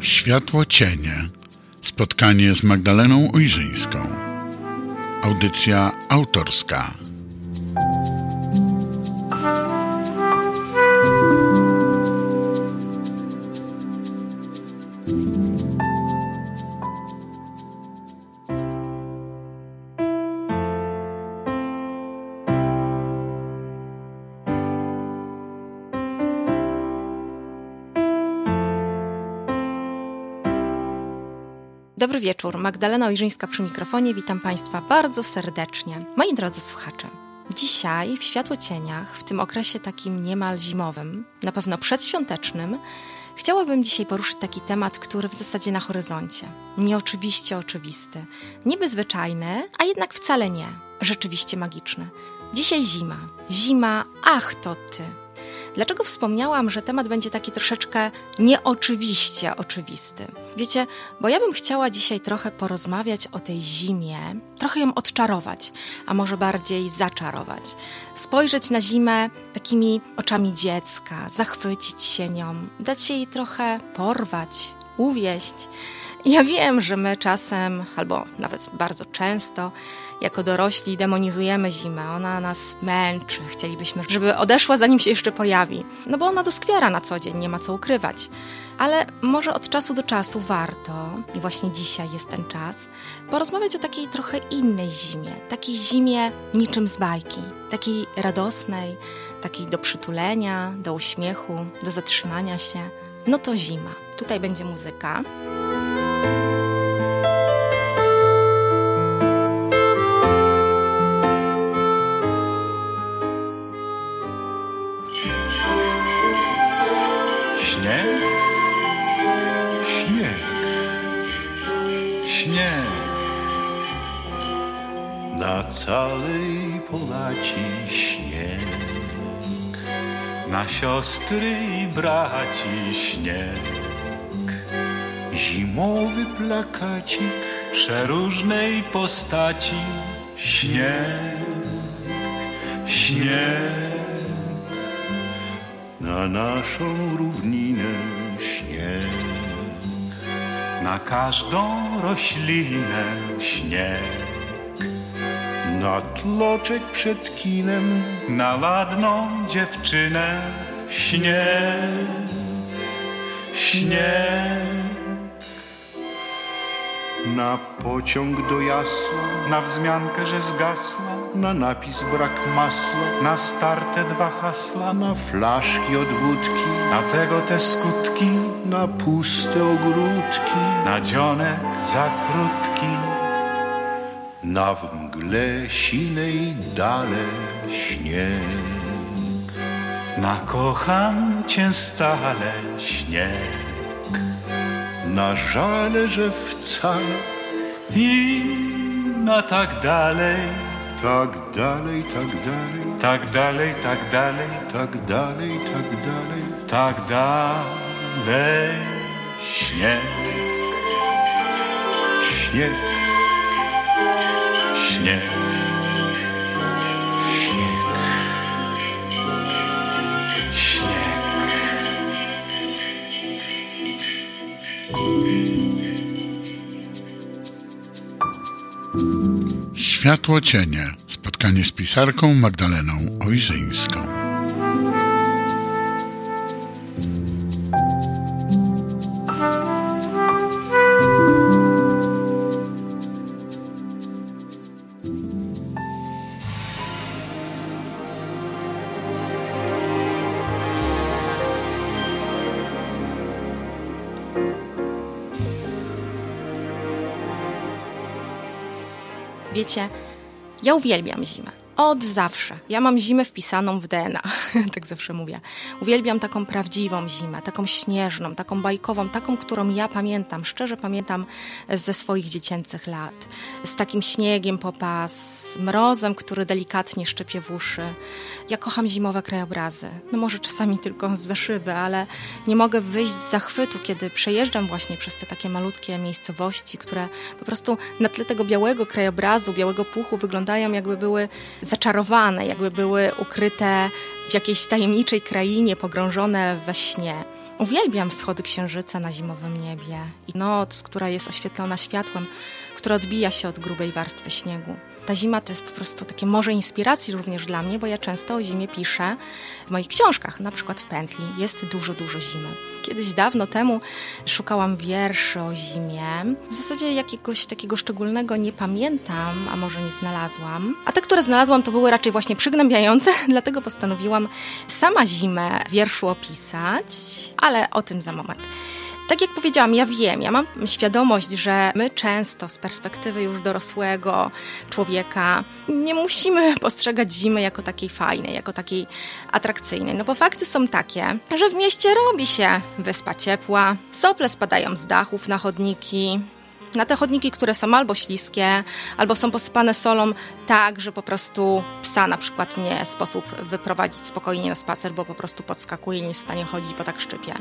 Światło cienie. Spotkanie z Magdaleną Ujrzyńską. Audycja autorska. Dobry wieczór, Magdalena Ojrzyńska przy mikrofonie. Witam Państwa bardzo serdecznie. Moi drodzy słuchacze, dzisiaj w Światło Cieniach, w tym okresie takim niemal zimowym, na pewno przedświątecznym, chciałabym dzisiaj poruszyć taki temat, który w zasadzie na horyzoncie. Nieoczywiście oczywisty, niby zwyczajny, a jednak wcale nie. Rzeczywiście magiczny. Dzisiaj zima. Zima, ach to ty. Dlaczego wspomniałam, że temat będzie taki troszeczkę nieoczywiście oczywisty? Wiecie, bo ja bym chciała dzisiaj trochę porozmawiać o tej zimie, trochę ją odczarować, a może bardziej zaczarować. Spojrzeć na zimę takimi oczami dziecka, zachwycić się nią, dać się jej trochę porwać, uwieść. Ja wiem, że my czasem, albo nawet bardzo często, jako dorośli demonizujemy zimę. Ona nas męczy, chcielibyśmy, żeby odeszła zanim się jeszcze pojawi. No bo ona doskwiera na co dzień, nie ma co ukrywać. Ale może od czasu do czasu warto, i właśnie dzisiaj jest ten czas, porozmawiać o takiej trochę innej zimie. Takiej zimie niczym z bajki. Takiej radosnej, takiej do przytulenia, do uśmiechu, do zatrzymania się. No to zima. Tutaj będzie muzyka. Siostry i braci śnieg. Zimowy plakacik w przeróżnej postaci śnieg, śnieg. Na naszą równinę śnieg, na każdą roślinę śnieg, na tloczek przed kinem, na ładną dziewczynę śnieg, śnieg. Na pociąg do jasła, na wzmiankę, że zgasła, na napis brak masła, na starte dwa hasła, na flaszki od wódki, na tego te skutki, na puste ogródki, na dzionek za krótki, na w mgle sinej dale. Na kocham cię stale śnieg. Na żale, że wcale I na tak dalej. Tak dalej, tak dalej. Tak dalej, tak dalej. Tak dalej, tak dalej. Tak dalej Śnieg. Śnieg. Śnieg. Światło cienie. Spotkanie z pisarką Magdaleną Ojrzyńską. Wiecie, ja uwielbiam zimę. Od zawsze. Ja mam zimę wpisaną w DNA, tak zawsze mówię. Uwielbiam taką prawdziwą zimę, taką śnieżną, taką bajkową, taką, którą ja pamiętam, szczerze pamiętam ze swoich dziecięcych lat. Z takim śniegiem po pas, mrozem, który delikatnie szczepie w uszy. Ja kocham zimowe krajobrazy. No może czasami tylko z zaszyby, ale nie mogę wyjść z zachwytu, kiedy przejeżdżam właśnie przez te takie malutkie miejscowości, które po prostu na tle tego białego krajobrazu, białego puchu wyglądają jakby były zaczarowane, jakby były ukryte w jakiejś tajemniczej krainie, pogrążone we śnie. Uwielbiam wschody księżyca na zimowym niebie i noc, która jest oświetlona światłem, które odbija się od grubej warstwy śniegu ta zima to jest po prostu takie morze inspiracji również dla mnie, bo ja często o zimie piszę w moich książkach, na przykład w pętli. Jest dużo, dużo zimy. Kiedyś dawno temu szukałam wierszy o zimie. W zasadzie jakiegoś takiego szczególnego nie pamiętam, a może nie znalazłam. A te, które znalazłam, to były raczej właśnie przygnębiające, dlatego postanowiłam sama zimę wierszu opisać, ale o tym za moment. Tak jak powiedziałam, ja wiem, ja mam świadomość, że my często z perspektywy już dorosłego człowieka nie musimy postrzegać zimy jako takiej fajnej, jako takiej atrakcyjnej. No bo fakty są takie, że w mieście robi się wyspa ciepła, sople spadają z dachów na chodniki, na te chodniki, które są albo śliskie, albo są posypane solą tak, że po prostu psa na przykład nie sposób wyprowadzić spokojnie na spacer, bo po prostu podskakuje nie jest w stanie chodzić, bo tak szczypie.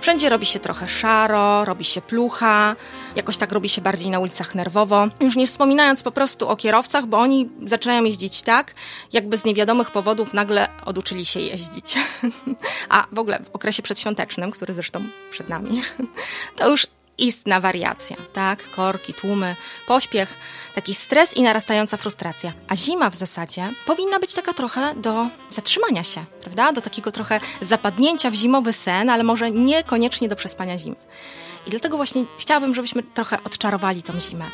Wszędzie robi się trochę szaro, robi się plucha, jakoś tak robi się bardziej na ulicach nerwowo. Już nie wspominając po prostu o kierowcach, bo oni zaczynają jeździć tak, jakby z niewiadomych powodów nagle oduczyli się jeździć. A w ogóle w okresie przedświątecznym, który zresztą przed nami, to już istna wariacja, tak? Korki, tłumy, pośpiech, taki stres i narastająca frustracja. A zima w zasadzie powinna być taka trochę do zatrzymania się, prawda? Do takiego trochę zapadnięcia w zimowy sen, ale może niekoniecznie do przespania zimy. I dlatego właśnie chciałabym, żebyśmy trochę odczarowali tą zimę.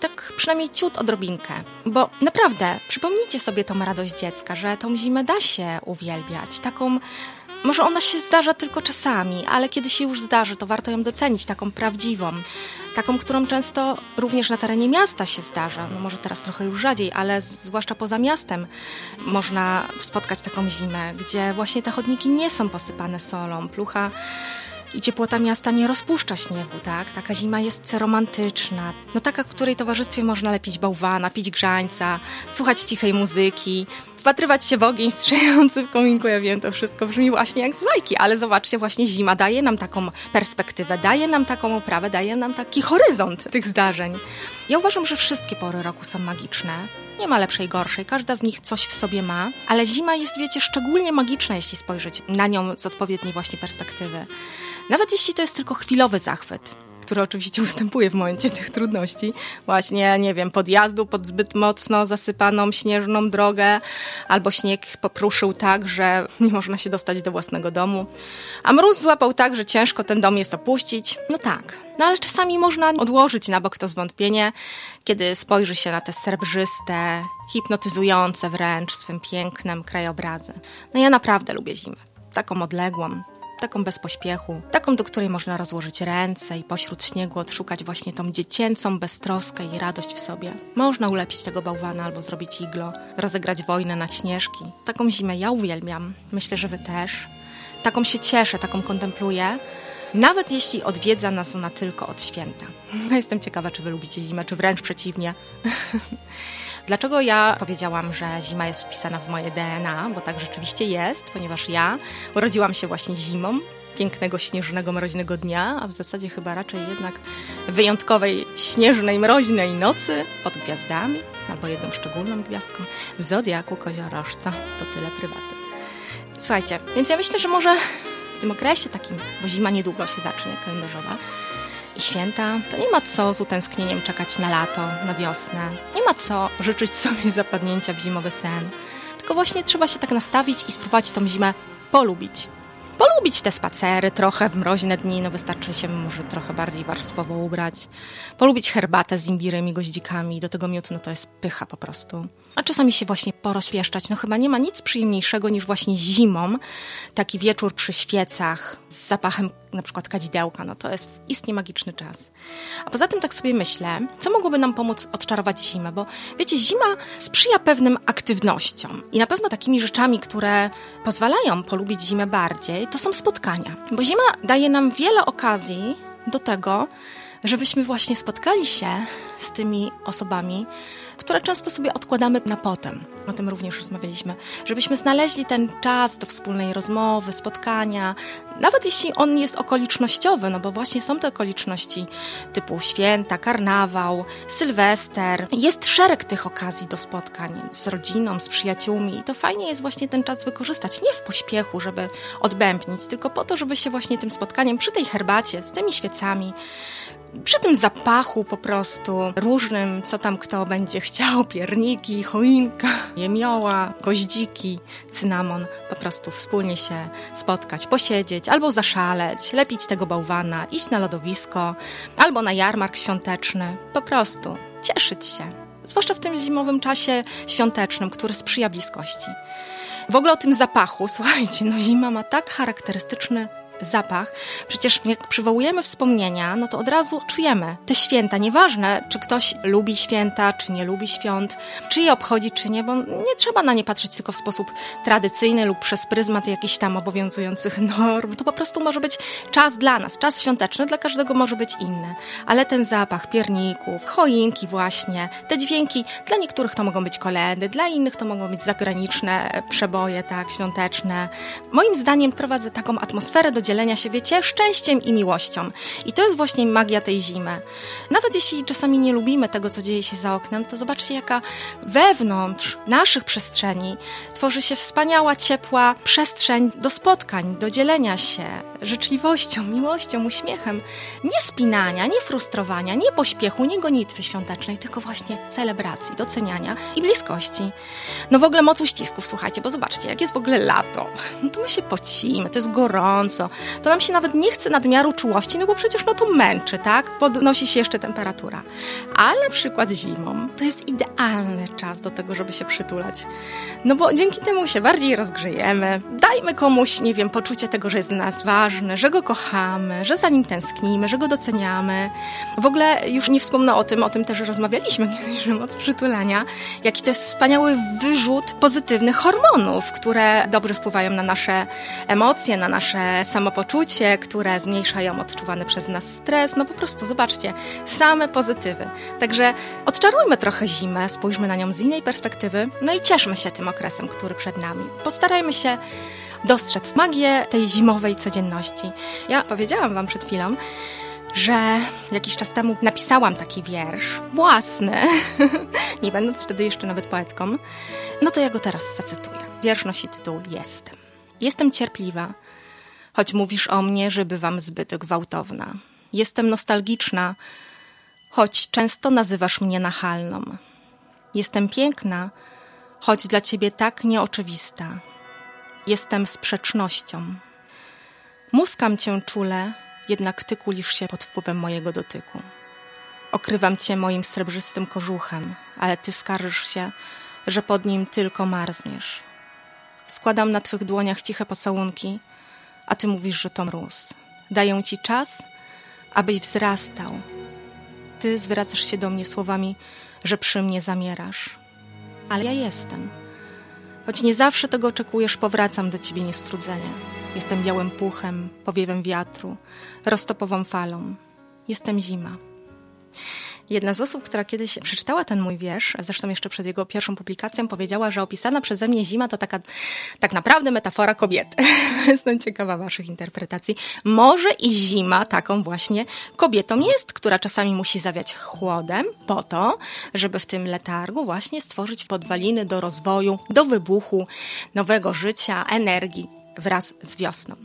Tak przynajmniej ciut odrobinkę. Bo naprawdę, przypomnijcie sobie tą radość dziecka, że tą zimę da się uwielbiać. Taką może ona się zdarza tylko czasami, ale kiedy się już zdarzy, to warto ją docenić, taką prawdziwą, taką, którą często również na terenie miasta się zdarza. No może teraz trochę już rzadziej, ale zwłaszcza poza miastem można spotkać taką zimę, gdzie właśnie te chodniki nie są posypane solą, plucha i ciepłota miasta nie rozpuszcza śniegu, tak? Taka zima jest romantyczna. No taka, w której towarzystwie można lepić bałwana, pić grzańca, słuchać cichej muzyki, wpatrywać się w ogień strzelający w kominku. Ja wiem, to wszystko brzmi właśnie jak z bajki, ale zobaczcie, właśnie zima daje nam taką perspektywę, daje nam taką oprawę, daje nam taki horyzont tych zdarzeń. Ja uważam, że wszystkie pory roku są magiczne. Nie ma lepszej, gorszej, każda z nich coś w sobie ma, ale zima jest, wiecie, szczególnie magiczna, jeśli spojrzeć na nią z odpowiedniej właśnie perspektywy. Nawet jeśli to jest tylko chwilowy zachwyt który oczywiście ustępuje w momencie tych trudności. Właśnie, nie wiem, podjazdu pod zbyt mocno zasypaną śnieżną drogę, albo śnieg popruszył tak, że nie można się dostać do własnego domu, a mróz złapał tak, że ciężko ten dom jest opuścić. No tak, no ale czasami można odłożyć na bok to zwątpienie, kiedy spojrzy się na te srebrzyste, hipnotyzujące wręcz swym pięknem krajobrazy. No ja naprawdę lubię zimę. Taką odległą, taką bez pośpiechu, taką, do której można rozłożyć ręce i pośród śniegu odszukać właśnie tą dziecięcą beztroskę i radość w sobie. Można ulepić tego bałwana albo zrobić iglo, rozegrać wojnę na śnieżki. Taką zimę ja uwielbiam. Myślę, że wy też. Taką się cieszę, taką kontempluję. Nawet jeśli odwiedza nas ona tylko od święta. Jestem ciekawa, czy wy lubicie zimę, czy wręcz przeciwnie. Dlaczego ja powiedziałam, że zima jest wpisana w moje DNA? Bo tak rzeczywiście jest, ponieważ ja urodziłam się właśnie zimą, pięknego, śnieżnego, mroźnego dnia, a w zasadzie chyba raczej jednak wyjątkowej, śnieżnej, mroźnej nocy pod gwiazdami, albo jedną szczególną gwiazdką w Zodiaku Koziorożca. To tyle prywaty. Słuchajcie, więc ja myślę, że może w tym okresie takim, bo zima niedługo się zacznie, kalendarzowa, i święta, to nie ma co z utęsknieniem czekać na lato, na wiosnę. Nie ma co życzyć sobie zapadnięcia w zimowy sen. Tylko właśnie trzeba się tak nastawić i spróbować tą zimę polubić polubić te spacery trochę w mroźne dni, no wystarczy się może trochę bardziej warstwowo ubrać. Polubić herbatę z imbirem i goździkami, do tego miotu, no to jest pycha po prostu. A czasami się właśnie porozpieszczać, no chyba nie ma nic przyjemniejszego niż właśnie zimą taki wieczór przy świecach z zapachem na przykład kadzidełka, no to jest istnie magiczny czas. A poza tym tak sobie myślę, co mogłoby nam pomóc odczarować zimę, bo wiecie, zima sprzyja pewnym aktywnościom i na pewno takimi rzeczami, które pozwalają polubić zimę bardziej, to są spotkania. Bo zima daje nam wiele okazji do tego, żebyśmy właśnie spotkali się z tymi osobami, które często sobie odkładamy na potem. O tym również rozmawialiśmy. Żebyśmy znaleźli ten czas do wspólnej rozmowy, spotkania, nawet jeśli on jest okolicznościowy, no bo właśnie są te okoliczności typu święta, karnawał, sylwester. Jest szereg tych okazji do spotkań z rodziną, z przyjaciółmi i to fajnie jest właśnie ten czas wykorzystać. Nie w pośpiechu, żeby odbębnić, tylko po to, żeby się właśnie tym spotkaniem przy tej herbacie, z tymi świecami, przy tym zapachu po prostu różnym, co tam kto będzie chciał, pierniki, choinka, jemioła, goździki, cynamon, po prostu wspólnie się spotkać, posiedzieć albo zaszaleć, lepić tego bałwana, iść na lodowisko albo na jarmark świąteczny, po prostu cieszyć się. Zwłaszcza w tym zimowym czasie świątecznym, który sprzyja bliskości. W ogóle o tym zapachu, słuchajcie, no zima ma tak charakterystyczny zapach. Przecież jak przywołujemy wspomnienia, no to od razu czujemy te święta. Nieważne, czy ktoś lubi święta, czy nie lubi świąt, czy je obchodzi, czy nie, bo nie trzeba na nie patrzeć tylko w sposób tradycyjny lub przez pryzmat jakichś tam obowiązujących norm. To po prostu może być czas dla nas, czas świąteczny, dla każdego może być inny. Ale ten zapach pierników, choinki właśnie, te dźwięki, dla niektórych to mogą być koledy, dla innych to mogą być zagraniczne przeboje, tak, świąteczne. Moim zdaniem prowadzę taką atmosferę do dzielenia się, wiecie, szczęściem i miłością. I to jest właśnie magia tej zimy. Nawet jeśli czasami nie lubimy tego, co dzieje się za oknem, to zobaczcie, jaka wewnątrz naszych przestrzeni tworzy się wspaniała, ciepła przestrzeń do spotkań, do dzielenia się życzliwością, miłością, uśmiechem. Nie spinania, nie frustrowania, nie pośpiechu, nie gonitwy świątecznej, tylko właśnie celebracji, doceniania i bliskości. No w ogóle moc uścisków, słuchajcie, bo zobaczcie, jak jest w ogóle lato, no to my się pocimy, to jest gorąco, to nam się nawet nie chce nadmiaru czułości, no bo przecież no to męczy, tak? Podnosi się jeszcze temperatura. Ale na przykład zimą to jest idealny czas do tego, żeby się przytulać. No bo dzięki temu się bardziej rozgrzejemy, dajmy komuś, nie wiem, poczucie tego, że jest nas ważny, że go kochamy, że za nim tęsknimy, że go doceniamy. W ogóle już nie wspomnę o tym, o tym też rozmawialiśmy kiedyś, moc przytulania, jaki to jest wspaniały wyrzut pozytywnych hormonów, które dobrze wpływają na nasze emocje, na nasze samopoczucie, które zmniejszają odczuwany przez nas stres. No po prostu zobaczcie, same pozytywy. Także odczarujmy trochę zimę, spójrzmy na nią z innej perspektywy, no i cieszmy się tym okresem, który przed nami. Postarajmy się dostrzec magię tej zimowej codzienności. Ja powiedziałam Wam przed chwilą, że jakiś czas temu napisałam taki wiersz własny, nie będąc wtedy jeszcze nawet poetką, no to ja go teraz zacytuję. Wiersz nosi tytuł Jestem. Jestem cierpliwa, choć mówisz o mnie, że bywam zbyt gwałtowna. Jestem nostalgiczna, choć często nazywasz mnie nachalną. Jestem piękna, choć dla ciebie tak nieoczywista. Jestem sprzecznością. Muskam cię czule, jednak ty kulisz się pod wpływem mojego dotyku. Okrywam cię moim srebrzystym kożuchem, ale ty skarżysz się, że pod nim tylko marzniesz. Składam na twych dłoniach ciche pocałunki, a ty mówisz, że to mróz. Daję ci czas, abyś wzrastał. Ty zwracasz się do mnie słowami, że przy mnie zamierasz. Ale ja jestem. Choć nie zawsze tego oczekujesz, powracam do ciebie niestrudzenie. Jestem białym puchem, powiewem wiatru, roztopową falą. Jestem zima. Jedna z osób, która kiedyś przeczytała ten mój wiersz, zresztą jeszcze przed jego pierwszą publikacją, powiedziała, że opisana przeze mnie zima to taka tak naprawdę metafora kobiety. Jestem ciekawa waszych interpretacji. Może i zima taką właśnie kobietą jest, która czasami musi zawiać chłodem po to, żeby w tym letargu właśnie stworzyć podwaliny do rozwoju, do wybuchu nowego życia, energii wraz z wiosną.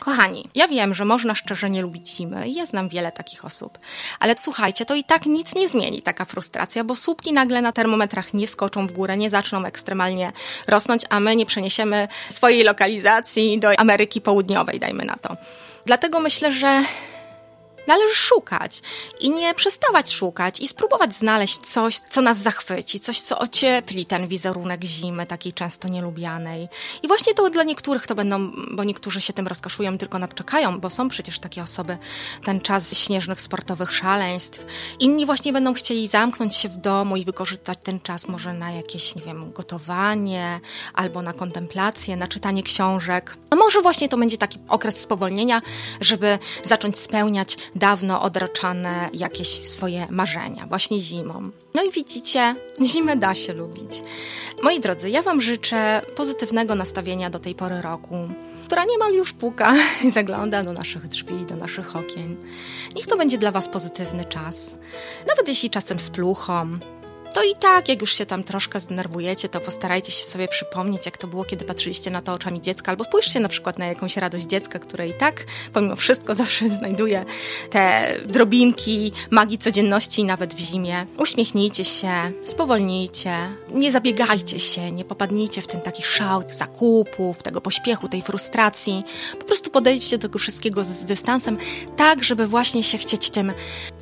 Kochani, ja wiem, że można szczerze nie lubić zimy ja znam wiele takich osób, ale słuchajcie, to i tak nic nie zmieni taka frustracja, bo słupki nagle na termometrach nie skoczą w górę, nie zaczną ekstremalnie rosnąć, a my nie przeniesiemy swojej lokalizacji do Ameryki Południowej, dajmy na to. Dlatego myślę, że należy szukać i nie przestawać szukać i spróbować znaleźć coś, co nas zachwyci, coś, co ociepli ten wizerunek zimy, takiej często nielubianej. I właśnie to dla niektórych to będą, bo niektórzy się tym rozkoszują, tylko nadczekają, bo są przecież takie osoby, ten czas śnieżnych sportowych szaleństw. Inni właśnie będą chcieli zamknąć się w domu i wykorzystać ten czas może na jakieś, nie wiem, gotowanie albo na kontemplację, na czytanie książek. A może właśnie to będzie taki okres spowolnienia, żeby zacząć spełniać dawno odraczane jakieś swoje marzenia, właśnie zimą. No i widzicie, zimę da się lubić. Moi drodzy, ja Wam życzę pozytywnego nastawienia do tej pory roku, która niemal już puka i zagląda do naszych drzwi, do naszych okien. Niech to będzie dla Was pozytywny czas. Nawet jeśli czasem z pluchą, to i tak, jak już się tam troszkę zdenerwujecie, to postarajcie się sobie przypomnieć, jak to było, kiedy patrzyliście na to oczami dziecka, albo spójrzcie na przykład na jakąś radość dziecka, które i tak, pomimo wszystko, zawsze znajduje te drobinki magii codzienności, nawet w zimie. Uśmiechnijcie się, spowolnijcie, nie zabiegajcie się, nie popadnijcie w ten taki szał zakupów, tego pośpiechu, tej frustracji. Po prostu podejdźcie do tego wszystkiego z, dystansem, tak, żeby właśnie się chcieć tym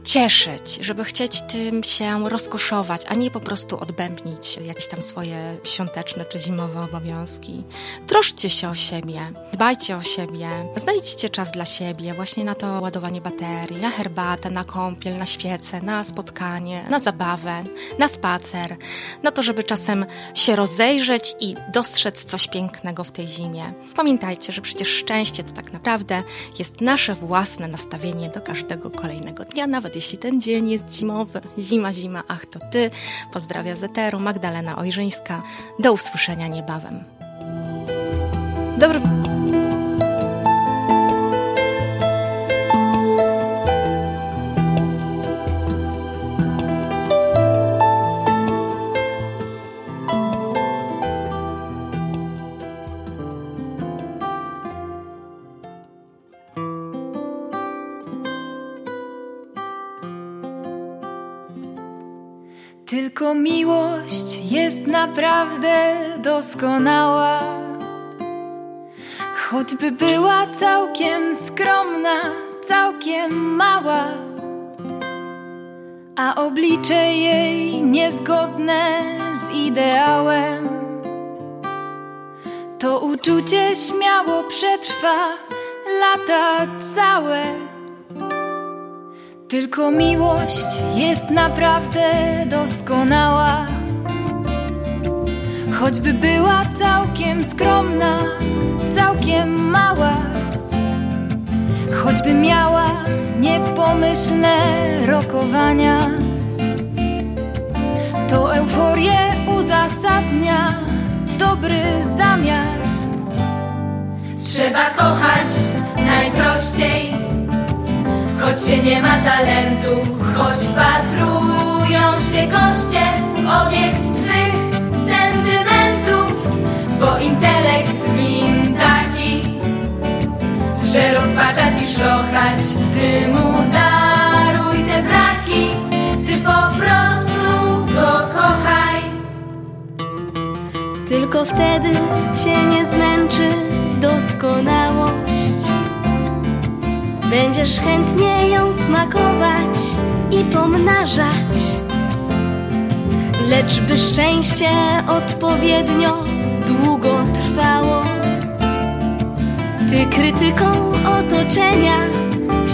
cieszyć, żeby chcieć tym się rozkoszować, a nie po prostu odbębnić jakieś tam swoje świąteczne czy zimowe obowiązki. Troszcie się o siebie, dbajcie o siebie, znajdźcie czas dla siebie, właśnie na to ładowanie baterii, na herbatę, na kąpiel, na świecę, na spotkanie, na zabawę, na spacer, na to, żeby czasem się rozejrzeć i dostrzec coś pięknego w tej zimie. Pamiętajcie, że przecież szczęście to tak naprawdę jest nasze własne nastawienie do każdego kolejnego dnia, nawet jeśli ten dzień jest zimowy. Zima, zima, ach to ty. Pozdrawia z Eteru, Magdalena Ojrzyńska. Do usłyszenia niebawem. Dobry... Tylko miłość jest naprawdę doskonała. Choćby była całkiem skromna, całkiem mała, a oblicze jej niezgodne z ideałem. To uczucie śmiało przetrwa lata całe. Tylko miłość jest naprawdę doskonała. Choćby była całkiem skromna, całkiem mała, choćby miała niepomyślne rokowania, to euforię uzasadnia dobry zamiar. Trzeba kochać najprościej Choć się nie ma talentu, choć patrują się goście Obiekt twych sentymentów Bo intelekt w nim taki Że rozpacza ci szlochać Ty mu daruj te braki Ty po prostu go kochaj. Tylko wtedy cię nie zmęczy doskonałość Będziesz chętnie ją smakować i pomnażać. Lecz by szczęście odpowiednio długo trwało, ty krytyką otoczenia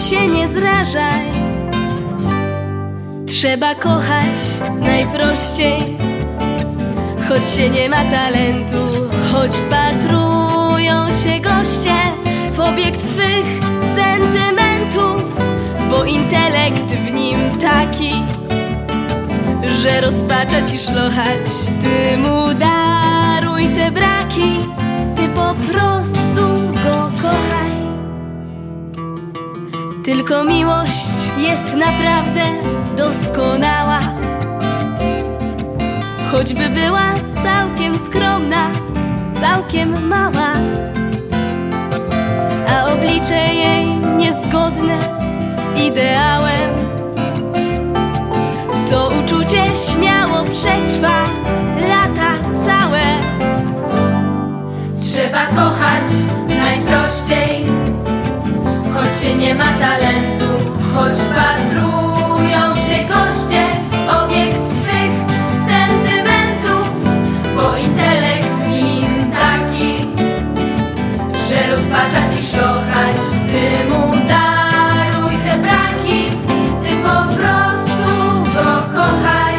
się nie zrażaj. Trzeba kochać najprościej, choć się nie ma talentu, choć wpatrują się goście w obiekt twych sentymentów, bo intelekt w nim taki, że rozpacza ci szlochać. Ty mu daruj te braki, ty po prostu go kochaj. Tylko miłość jest naprawdę doskonała, choćby była całkiem skromna, całkiem mała a oblicze jej niezgodne z ideałem. To uczucie śmiało przetrwa lata całe. Trzeba kochać najprościej, choć się nie ma talentu, choć patrują się goście obiekt daruj te braki, ty po prostu go kochaj.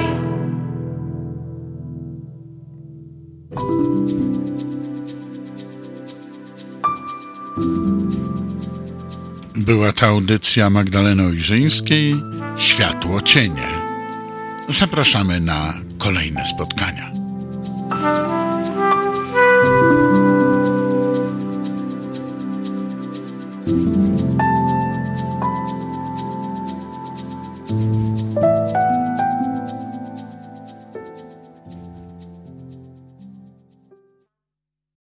Była to audycja Magdaleny Ojrzyńskiej Światło Cienie. Zapraszamy na kolejne spotkania.